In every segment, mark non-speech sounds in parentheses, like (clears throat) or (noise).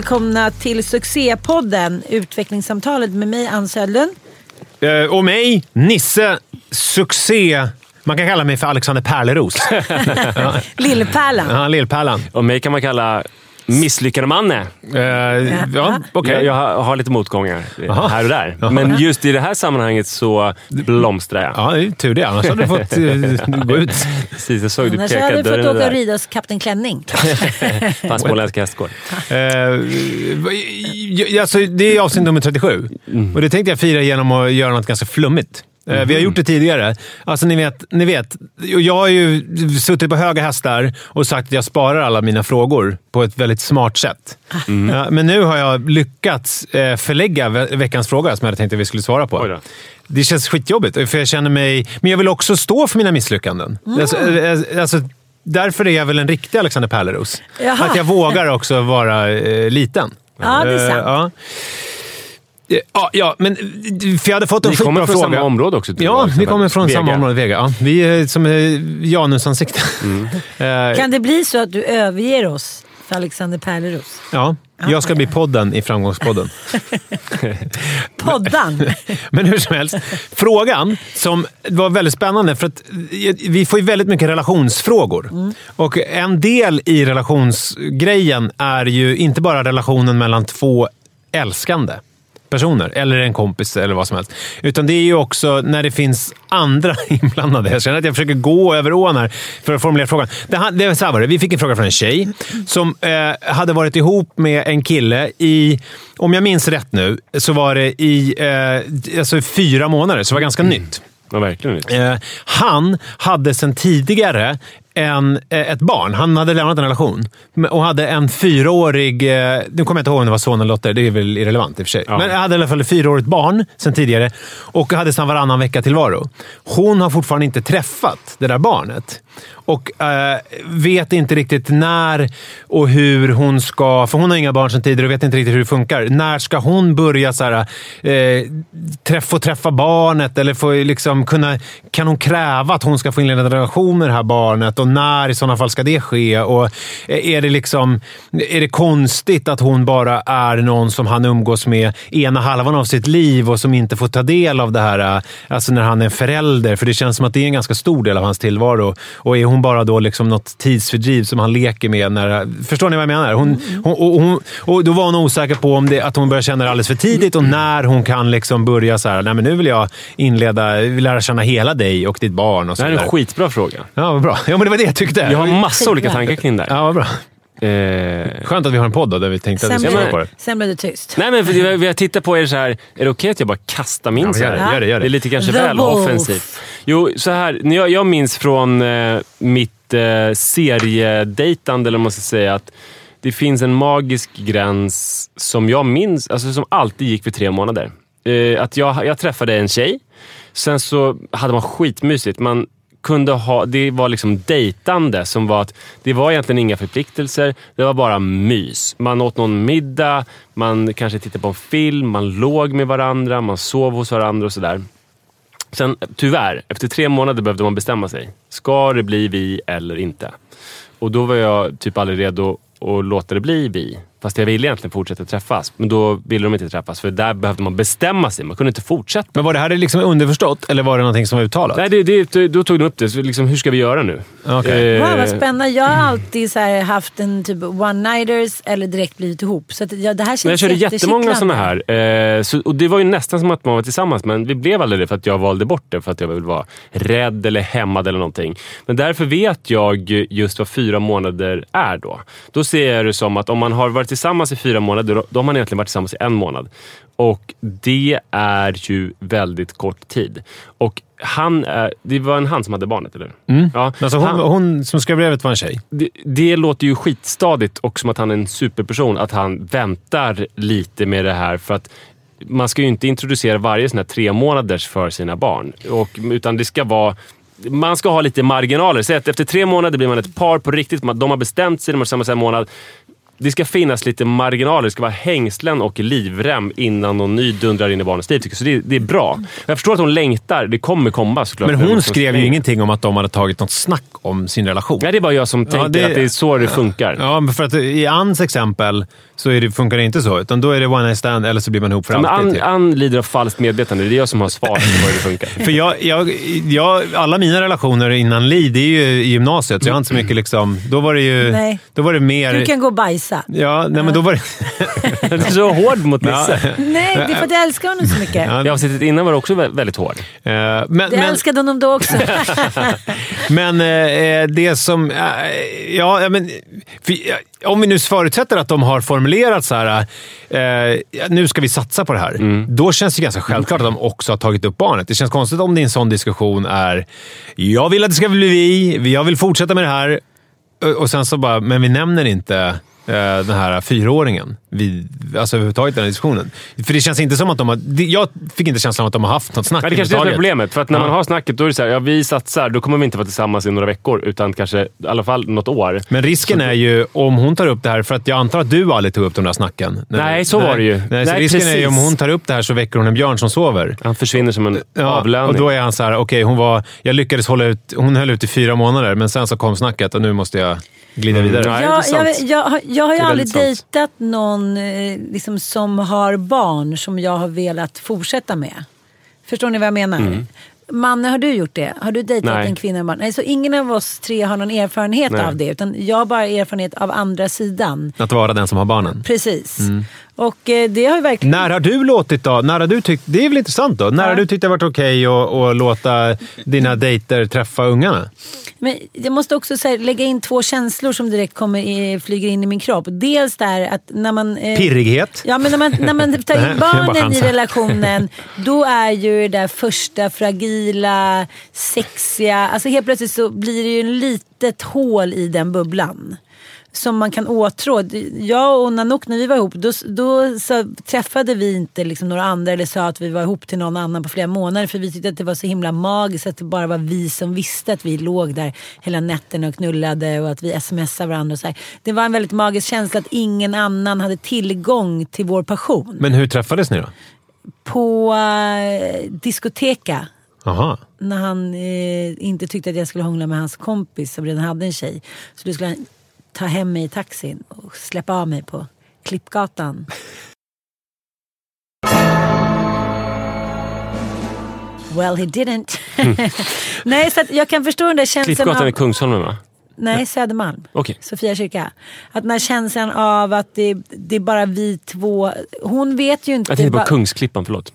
Välkomna till succépodden Utvecklingssamtalet med mig Ann Södlund. Eh, och mig, Nisse Succé. Man kan kalla mig för Alexander Pärleros. (laughs) Lillpärlan. ja, Lillpärlan. Och mig kan man kalla misslyckade manne. Uh, ja, okej. Jag, jag har, har lite motgångar eh, Aha. här och där. Jaha. Men just i det här sammanhanget så blomstrar jag. Ja, det är tur det. Annars hade du fått uh, gå ut. Precis, jag såg du Annars peka hade du fått åka och rida hos Kapten Klänning. (laughs) På Småländsk hästgård. Uh, alltså, det är avsnitt nummer 37. Och det tänkte jag fira genom att göra något ganska flummigt. Eh, Vi har gjort det tidigare. Alltså, ni vet, ni vet, jag har ju suttit på höga hästar och sagt att jag sparar alla mina frågor på ett väldigt smart sätt. Ja, men nu har jag lyckats eh, förlägga ve- veckans fråga som jag hade tänkt att vi skulle svara på. Det känns skitjobbigt, för jag känner mig... Men jag vill också stå för mina misslyckanden. Alltså, eh, alltså, därför är jag väl en riktig Alexander Pärleros. Jaha. Att jag vågar också vara eh, liten. Ja, det är sant. Eh, ja. Eh, Ja, ja, men för jag hade fått en Ni skitbra kommer från fråga. samma område också? Ja, vi kommer från Vega. samma område, Vega. Ja, vi är som eh, janusansikten. (laughs) Eh, Kan det bli så att du överger oss för Alexander Pärleros? ja, jag ska bli podden i Framgångspodden. (laughs) Poddan! (laughs) Men hur som helst. Frågan som var väldigt spännande, för att vi får ju väldigt mycket relationsfrågor. Och en del i relationsgrejen är ju inte bara relationen mellan två älskande personer, eller en kompis eller vad som helst. Utan det är ju också när det finns andra (laughs) inblandade. Jag känner att jag försöker gå över ån här för att formulera frågan. Det, det så här var det. Vi fick en fråga från en tjej som eh, hade varit ihop med en kille i, om jag minns rätt nu, så var det i eh, alltså fyra månader. Så det var ganska nytt. Ja, verkligen. Eh, han hade sedan tidigare en, eh, ett barn. Han hade lämnat en relation och hade en fyraårig... Eh, nu kommer jag inte ihåg om det var son eller dotter. Det är väl irrelevant i och för sig. Ja. Men hade i alla fall ett fyraårigt barn sedan tidigare och hade sedan varannan vecka tillvaro. Hon har fortfarande inte träffat det där barnet. Och eh, vet inte riktigt när och hur hon ska... För hon har inga barn sedan tidigare och vet inte riktigt hur det funkar. När ska hon börja så här, eh, träff, få träffa barnet? Eller få, liksom, kunna, kan hon kräva att hon ska få inleda en relation med det här barnet? Och när i sådana fall ska det ske? Och eh, är, det liksom, är det konstigt att hon bara är någon som han umgås med ena halvan av sitt liv och som inte får ta del av det här eh, alltså när han är förälder? För det känns som att det är en ganska stor del av hans tillvaro. Och är hon bara då liksom något tidsfördriv som han leker med? När, förstår ni vad jag menar? Hon, hon, och, hon, och då var hon osäker på om det, att hon börjar känna det alldeles för tidigt och när hon kan liksom börja så här, nej men nu vill jag inleda, vill lära känna hela dig och ditt barn. Och Det här är en skitbra fråga. Ja, bra. Ja, men det var det jag tyckte. Jag har massa olika tankar kring det här. Ja, vad bra. Eh, Skönt att vi har en podd då, där vi tänkte att vi skulle på det. sen blev det tyst. Nej, men för jag, jag tittar på er så här. Är det okej att jag bara kastar min Ja, så här? gör det, gör det, gör det. är lite kanske The väl Wolf. offensivt. Jo, så här. Jag, jag minns från eh, mitt eh, seriedejtande, eller vad man ska säga, att det finns en magisk gräns som jag minns, alltså som alltid gick för tre månader. Eh, att jag, jag träffade en tjej, sen så hade man skitmysigt. Man kunde ha, det var liksom dejtande som var att det var egentligen inga förpliktelser. Det var bara mys. Man åt någon middag, man kanske tittade på en film, man låg med varandra, man sov hos varandra och sådär. Sen tyvärr, efter tre månader behövde man bestämma sig. Ska det bli vi eller inte? Och då var jag typ aldrig redo att låta det bli vi. Fast jag ville egentligen fortsätta träffas. Men då ville de inte träffas, för där behövde man bestämma sig. Man kunde inte fortsätta. Men var det här liksom underförstått eller var det någonting som var uttalat? Nej, det, det, då tog de upp det. Så liksom, hur ska vi göra nu? Okej. Eh, Wow, vad spännande. Jag har alltid så här haft en typ one-nighters eller direkt blivit ihop. Så att, ja, det här känns Men jag körde jättemånga såna här. Eh, så, och det var ju nästan som att man var tillsammans, men vi blev aldrig det för att jag valde bort det för att jag ville vara rädd eller hämmad eller någonting. Men därför vet jag just vad fyra månader är då. Då ser jag det som att om man har varit tillsammans i fyra månader, då, har man egentligen varit tillsammans i en månad. Och det är ju väldigt kort tid. Och han, är- det var en han som hade barnet, eller Ja, Alltså hon, han- hon som skrev brevet var en tjej. det, det låter ju skitstadigt och som att han är en superperson. Att han väntar lite med det här. För att man ska ju inte introducera varje sån här tre månaders för sina barn. Och, utan det ska vara... Man ska ha lite marginaler. Säg att efter tre månader blir man ett par på riktigt. De har bestämt sig, de har tillsammans en månad. Det ska finnas lite marginaler. Det ska vara hängslen och livrem innan någon ny dundrar in i barnets liv. Så det, det är bra. Jag förstår att hon längtar. Det kommer komma såklart. Men hon skrev ju ingenting om att de hade tagit något snack om sin relation. Nej, det är bara jag som tänker det- att det är så det funkar. Ja, men för att i Anns exempel så är det, funkar det inte så. Utan då är det one night stand eller så blir man ihop för Ja, alltid. Ann, typ. Ann lider av falskt medvetande. Det är jag som har svar på hur det funkar. (laughs) För jag, jag, jag, alla mina relationer innan Li, det är ju i gymnasiet, så jag har inte så mycket liksom... Då var det ju... Nej. Då var det mer... Du kan gå och bajsa. Ja, nej, men då var det... (laughs) Du är så hård mot Nisse. Nej, det är för att jag älskar honom så mycket. Det avsnittet innan var också vä- väldigt hård. Eh, men, Jag men, älskade honom då också. (laughs) men eh, det som... Eh, ja, men, för, eh, om vi nu förutsätter att de har formulerat så här, eh, nu ska vi satsa på det här. Då känns det ganska självklart att de också har tagit upp barnet. Det känns konstigt om det i en sån diskussion är “Jag vill att det ska bli vi, jag vill fortsätta med det här” och- och sen så bara “Men vi nämner inte eh, den här fyraåringen vid, alltså överhuvudtaget den här diskussionen. För det känns inte som att de har... Jag fick inte känslan av att de har haft något snack Men det kanske är det problemet. För att när Ja. man har snacket, då är det så här, ja, vi satsar, då kommer vi inte vara tillsammans i några veckor, utan kanske i alla fall något år. Men risken är ju om hon tar upp det här, för att jag antar att du aldrig tog upp de där snacken. Nej, så var det ju. Nej, så Nej, risken är ju om precis. hon tar upp det här så väcker hon en björn som sover. Han försvinner som en Ja, avlöning. och då är han så här, okej, hon var, jag lyckades hålla ut, hon höll ut i fyra månader, men sen så kom snacket och nu måste jag glida vidare. Nej, det är jag, jag, jag, har- jag har ju aldrig dejtat någon eh, liksom, som har barn som jag har velat fortsätta med. Förstår ni vad jag menar? Manne, har du gjort det? Har du dejtat Nej. en kvinna med barn? Nej, så ingen av oss tre har någon erfarenhet Nej. av det. Utan jag har bara erfarenhet av andra sidan. Att vara den som har barnen. Precis. Och eh, det har verkligen... När har du låtit då? När har du tyckt, det är väl intressant då? När Ja. har du tyckt det varit okej att, att låta dina dejter träffa ungarna? Men jag måste också så här, lägga in två känslor som direkt kommer flyger in i min kropp. Dels där att när man... eh, Pirrighet? Ja, men när man, när man (laughs) tar in barnen i relationen, (laughs) då är ju det där första fragila, sexiga... Alltså helt plötsligt så blir det ju en litet hål i den bubblan. Som man kan åtrå. Jag och Nanook när vi var ihop, då, då så träffade vi inte liksom några andra eller sa att vi var ihop till någon annan på flera månader. För vi tyckte att det var så himla magiskt att det bara var vi som visste att vi låg där hela nätterna och knullade och att vi smsade varandra. Så här. Det var en väldigt magisk känsla att ingen annan hade tillgång till vår passion. Men hur träffades ni då? På eh, diskoteka. Aha. När han eh, inte tyckte att jag skulle hångla med hans kompis som redan hade en tjej. Så då skulle han ta hem mig i taxin och släppa av mig på Klippgatan. Well he didn't. (laughs) Nej, så att jag kan förstå den där känslan Klippgatan av... i Kungsholmen, va? Nej, Södermalm. Okej. Sofia kyrka. Att den här känslan av att det, det är bara vi två. Hon vet ju inte... Jag tänkte på Kungsklippan, förlåt.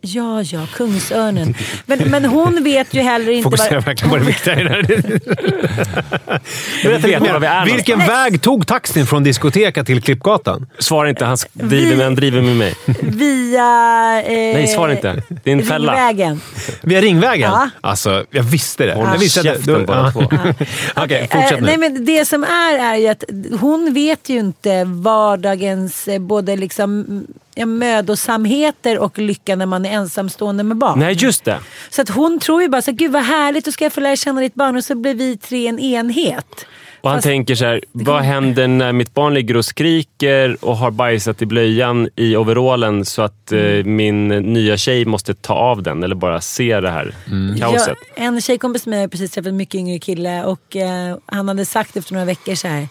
Ja, ja, Kungsörnen. Men, men hon vet ju heller inte... Fokuserar vad- verkligen på det viktiga i det här. (laughs) Jag vet var vi är Vilken någonstans. väg tog taxin från diskoteket till Klippgatan? Svara inte, han driver med, han driver med mig. Via... Eh, Nej, svara inte. Det är en fälla. Ringvägen. Via Ringvägen? Ja. Alltså, jag visste det. Håll jag visste det- käften bara ja. (laughs) Okej, fortsätt Eh, nu. nej, men det som är är ju att hon vet ju inte vardagens eh, både liksom ja, mödosamheter och lycka när man är ensamstående med barn. Nej, just det. Så att hon tror ju bara så här, gud vad härligt, då ska jag få lära känna ditt barn och så blir vi tre en enhet. Och han Fast- tänker så här, vad händer när mitt barn ligger och skriker och har bajsat i blöjan i overallen så att eh, Mm. min nya tjej måste ta av den eller bara se det här kaoset? Jag, en tjejkompis med mig har precis träffat en mycket yngre kille och eh, han hade sagt efter några veckor så här.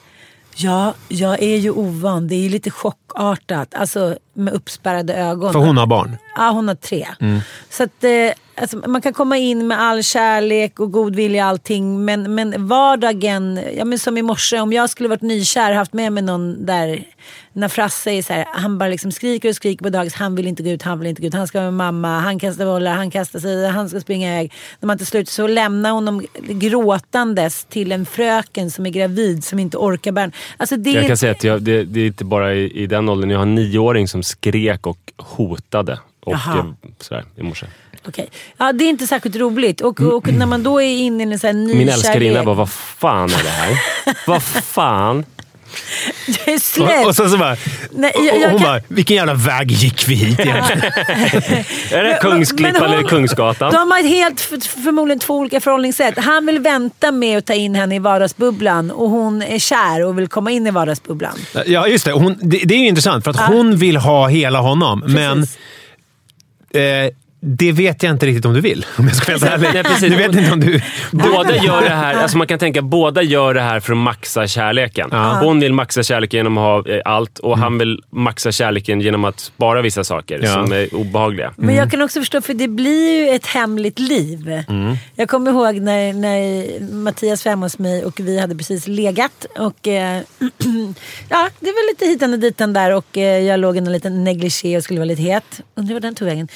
Ja, jag är ju ovan. Det är lite chockartat. Alltså med uppspärrade ögon. För hon har barn. Ja, hon har tre. Mm. Så att, eh, alltså, man kan komma in med all kärlek och god vilja och allting. Men, men vardagen, ja, men som i morse, om jag skulle varit nykär haft med mig någon där. När Frasse är så här, han bara liksom skriker och skriker på dagis. Han vill inte gå ut, han vill inte gå ut. Han ska vara med mamma, han kastar bollar, han kastar sig, han ska springa iväg. När man till slut så lämnar honom gråtandes till en fröken som är gravid som inte orkar bära. Alltså det Jag är- kan säga att jag, det, det är inte bara i, i den åldern. Jag har en nioåring som skrek och hotade. Och eh, sådär, i morse. Okej. Ja, det är inte särskilt roligt. Och, och när man då är inne i en sån här. Min älskarinna bara, vad fan är det här? vad fan? (laughs) Jag är snäll. Och, och sen så bara... Nej, jag- jag hon kan- bara, vilken jävla väg gick vi hit egentligen? (laughs) Är det Men- Kungsklippan men eller Kungsgatan? De har helt, för- förmodligen två olika förhållningssätt. Han vill vänta med att ta in henne i vardagsbubblan och hon är kär och vill komma in i vardagsbubblan. Ja, just det. Hon, det. Det är ju intressant för att Ja. hon vill ha hela honom. Men Precis. Eh, det vet jag inte riktigt om du vill. Om jag ska vara helt ärlig. Du vet inte om du... Båda gör det här, alltså man kan tänka båda gör det här för att maxa kärleken. Hon vill maxa kärleken genom att ha eh, allt och han vill maxa kärleken genom att spara vissa saker Ja. som är obehagliga. Men jag kan också förstå, för det blir ju ett hemligt liv. Jag kommer ihåg när, när Mattias var hemma hos mig och vi hade precis legat. Och, eh, (clears throat) ja, det var lite hitan och ditan där och eh, jag låg i en liten negligé och skulle vara lite het. Undrar var den tog vägen.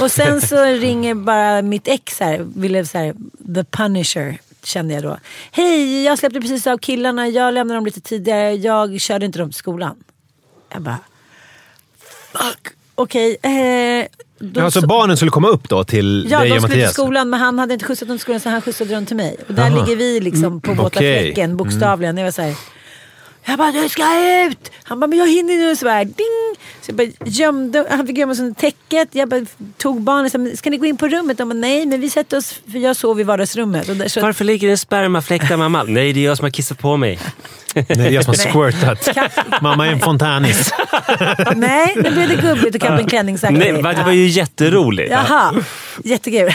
Och sen så ringer bara mitt ex här, ville så här, the punisher. Kände jag då. Hej, jag släppte precis av killarna. Jag lämnade dem lite tidigare. Jag körde inte dem till skolan. Jag bara... Fuck. Okej. eh, då Alltså så- barnen skulle komma upp då till Ja, dig de och skulle till Mattias? skolan men han hade inte skjutsat dem till skolan så han skjutsade dem till mig. Och där Jaha. ligger vi liksom på våta okej. fläcken bokstavligen. Jag var så här, jag bara du ska ut! Han bara men jag hinner nu så bara, ding! Så jag bara gömde, han fick gömma sig under täcket. Jag bara tog barnet och sa, ska ni gå in på rummet? De bara nej men vi sätter oss, för jag sov i vardagsrummet. Och där, så, Varför ligger det en spermafläck där mamma? Nej, det är jag som har kissat på mig. Nej, jag som har squirtat. Mamma är en fontänis. nej, nu blev det gubbigt och kappa en klänning sagt Nej, va, det var ju jätteroligt. Jaha, jättekul.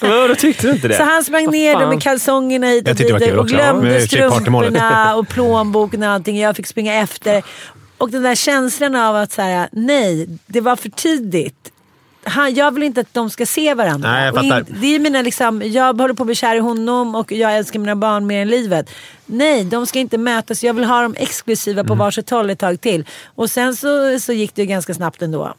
Men vadå, tyckte du inte det? Så han sprang ner då med kalsongerna hit och det dit och glömde strumporna och plånboken och allting. Jag fick springa efter. Och den där känslan av att så här, nej, det var för tidigt. Han, jag vill inte att de ska se varandra. Nej, jag fattar. in- det är mina, liksom, jag håller på att bli kär i honom och jag älskar mina barn mer än livet. Nej, de ska inte mötas. Jag vill ha dem exklusiva Mm. på varsitt håll ett tag till. Och sen så, så gick det ju ganska snabbt ändå.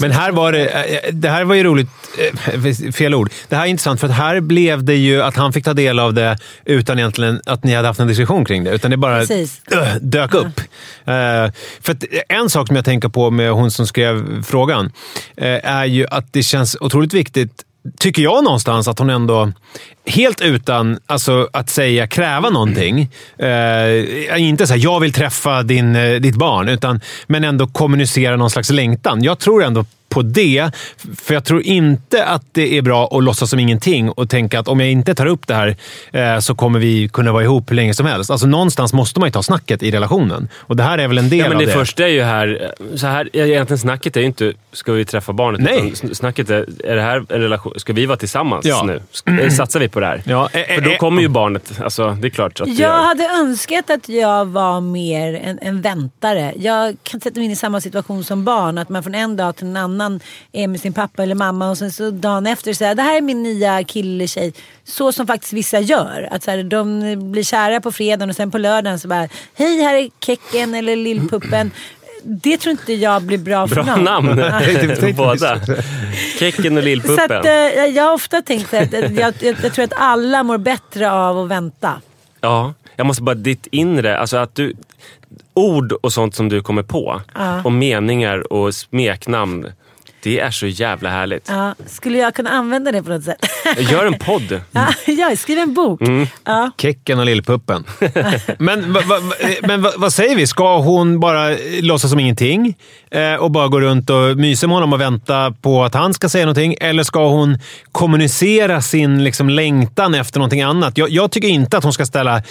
Men här var det... eh, Det här var ju roligt. eh, Fel ord. Det här är intressant för att här blev det ju att han fick ta del av det utan egentligen att ni hade haft en diskussion kring det. Utan det bara Precis. dök upp. Eh, för en sak som jag tänker på med hon som skrev frågan eh, är ju att det känns otroligt viktigt tycker jag någonstans att hon ändå, helt utan alltså, att säga kräva någonting, eh, inte säga jag vill träffa din, eh, ditt barn, utan, men ändå kommunicera någon slags längtan. Jag tror ändå på det, för jag tror inte att det är bra att låtsas som ingenting och tänka att om jag inte tar upp det här eh, så kommer vi kunna vara ihop hur länge som helst. Alltså någonstans måste man ju ta snacket i relationen och det här är väl en del Ja, men av det, det. första är ju här, så här, egentligen snacket är ju inte ska vi träffa barnet. Nej. Snacket är, är det här en relation, ska vi vara tillsammans Ja. nu? Sk- Satsar vi på det här? Ja, eh, För då eh, kommer ju barnet, alltså det är klart att det Jag gör. hade önskat att jag var mer en, en väntare. Jag kan sätta mig in i samma situation som barn. Att man från en dag till en annan är med sin pappa eller mamma och sen så dagen efter säger det här är min nya kille tjej. Så som faktiskt vissa gör. Att så här, de blir kära på fredagen och sen på lördagen så bara hej här är Kecken eller Lillpuppen. Det tror inte jag blir bra för Bra namn (laughs) på båda. Kecken och Så Lillpuppen. att, eh, jag har ofta tänkt att jag, jag, jag tror att alla mår bättre av att vänta. Ja, jag måste bara, ditt inre, alltså att du... Ord och sånt som du kommer på, Ja. och meningar och smeknamn. Det är så jävla härligt. Ja, skulle jag kunna använda det på något sätt? Gör en podd. (laughs) Ja, jag skriver en bok. Mm. Ja. Kecken och Lillpuppen. (laughs) men va, va, men va, vad säger vi? Ska hon bara eh, låtsas som ingenting eh, och bara gå runt och mysa med honom och vänta på att han ska säga någonting? Eller ska hon kommunicera sin liksom, längtan efter någonting annat? Jag, jag tycker inte att hon ska ställa eh,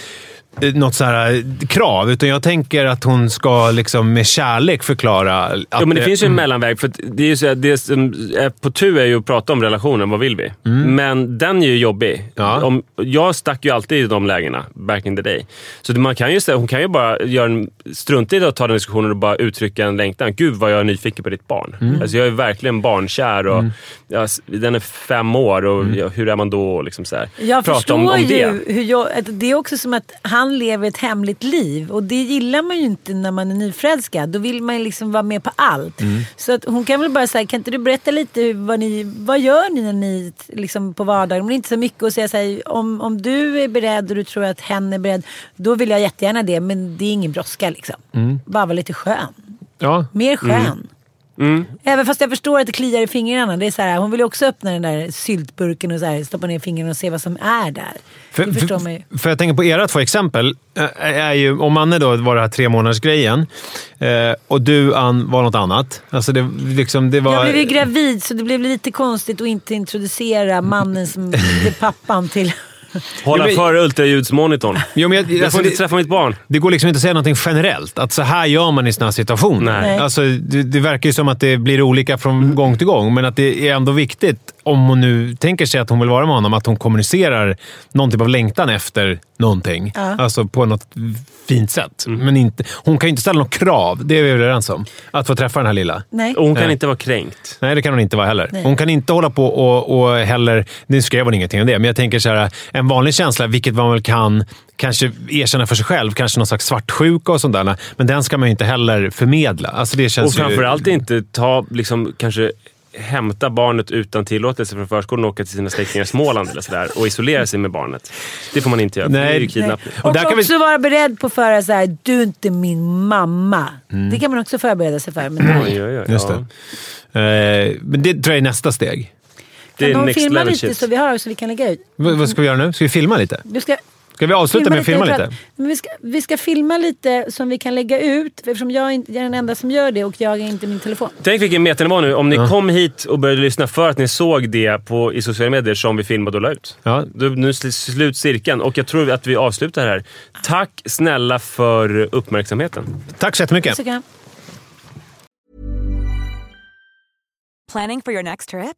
något så här eh, krav, utan jag tänker att hon ska liksom med kärlek förklara. Att Ja, men det finns ju mm. en mellanväg. För att det är ju så att det som är på tur är ju att prata om relationen. Vad vill vi? Men den är ju jobbig. Mm. Ja. Om, jag stack ju alltid i de lägena, back in the day. Så det- man kan ju, hon kan ju bara göra en, strunta i det och ta den diskussionen och bara uttrycka en längtan. Gud vad jag är nyfiken på ditt barn. Mm. Alltså, jag är verkligen barnkär. Och, ja, s- den är fem år och Mm. ja, hur är man då? Liksom så här. Jag Prata förstår om, om ju det. hur jag, att det är också som att han lever ett hemligt liv och det gillar man ju inte när man är nyförälskad. Då vill man ju liksom vara med på allt. Mm. Så att hon kan väl bara säga, kan inte du berätta lite hur- vad, ni, vad gör ni när ni liksom på vardagen? Men det är inte så mycket att säga så här, om, om du är beredd och du tror att hen är beredd, då vill jag jättegärna det. Men det är ingen brådska liksom. Mm. Bara vara lite skön. Ja, Mer skön. Mm. Även fast jag förstår att det kliar i fingrarna. Det är så här, hon vill ju också öppna den där syltburken och så här, stoppa ner fingrarna och se vad som är där. För, det förstår för, ju. för jag tänker på era två exempel. eh, Är ju, om Manne då var det här tre månaders grejen eh, och du Ann var något annat. Alltså det, liksom, det var... Jag blev ju gravid så det blev lite konstigt att inte introducera mannen som (laughs) pappan till... Hålla men- för ultraljudsmonitorn. Jo, men jag, Jag alltså, får inte det, träffa mitt barn. det går liksom inte att säga någonting generellt. Att så här gör man i såna här situationer. Nej. Alltså, det, det verkar ju som att det blir olika från gång till gång, men att det är ändå viktigt, om hon nu tänker sig att hon vill vara med honom, att hon kommunicerar någon typ av längtan efter någonting. Alltså på något fint sätt. Men inte, hon kan ju inte ställa något krav, det är vi överens om. Att få träffa den här lilla. Nej. Och hon kan Nej. inte vara kränkt. Nej, det kan hon inte vara heller. Nej. Hon kan inte hålla på och, och heller... Nu skrev hon ingenting om det, men jag tänker så här, en vanlig känsla, vilket man väl kan kanske erkänna för sig själv, kanske någon slags svartsjuka och sånt där. Men den ska man ju inte heller förmedla. Alltså det Och känns ju- framförallt inte ta, liksom, kanske hämta barnet utan tillåtelse från förskolan och åka till sina släktingar i Småland eller sådär och isolera sig med barnet. Det får man inte göra, Nej. det är ju Nej. kidnappning. Och Och där kan vi- också vara beredd på att föra så här, du är inte min mamma. Det kan man också förbereda sig för. Men Oj, oj, oj, Just ja. det. Eh, men det tror jag är nästa steg. Det är de next level lite shit. så vi har så vi kan lägga ut? V- vad ska vi göra nu? Ska vi filma lite? Du ska Ska vi avsluta med att filma lite? Men vi, ska, vi ska filma lite som vi kan lägga ut. Eftersom jag, inte, jag är den enda som gör det och jag har inte min telefon. Tänk vilken metanivå nu. Om ni kom hit och började lyssna för att ni såg det på, i sociala medier som vi filmade och la ut. Ja. Då, nu är sl- slut cirkeln och jag tror att vi avslutar här. Tack snälla för uppmärksamheten. Tack så jättemycket. Planning for your next trip?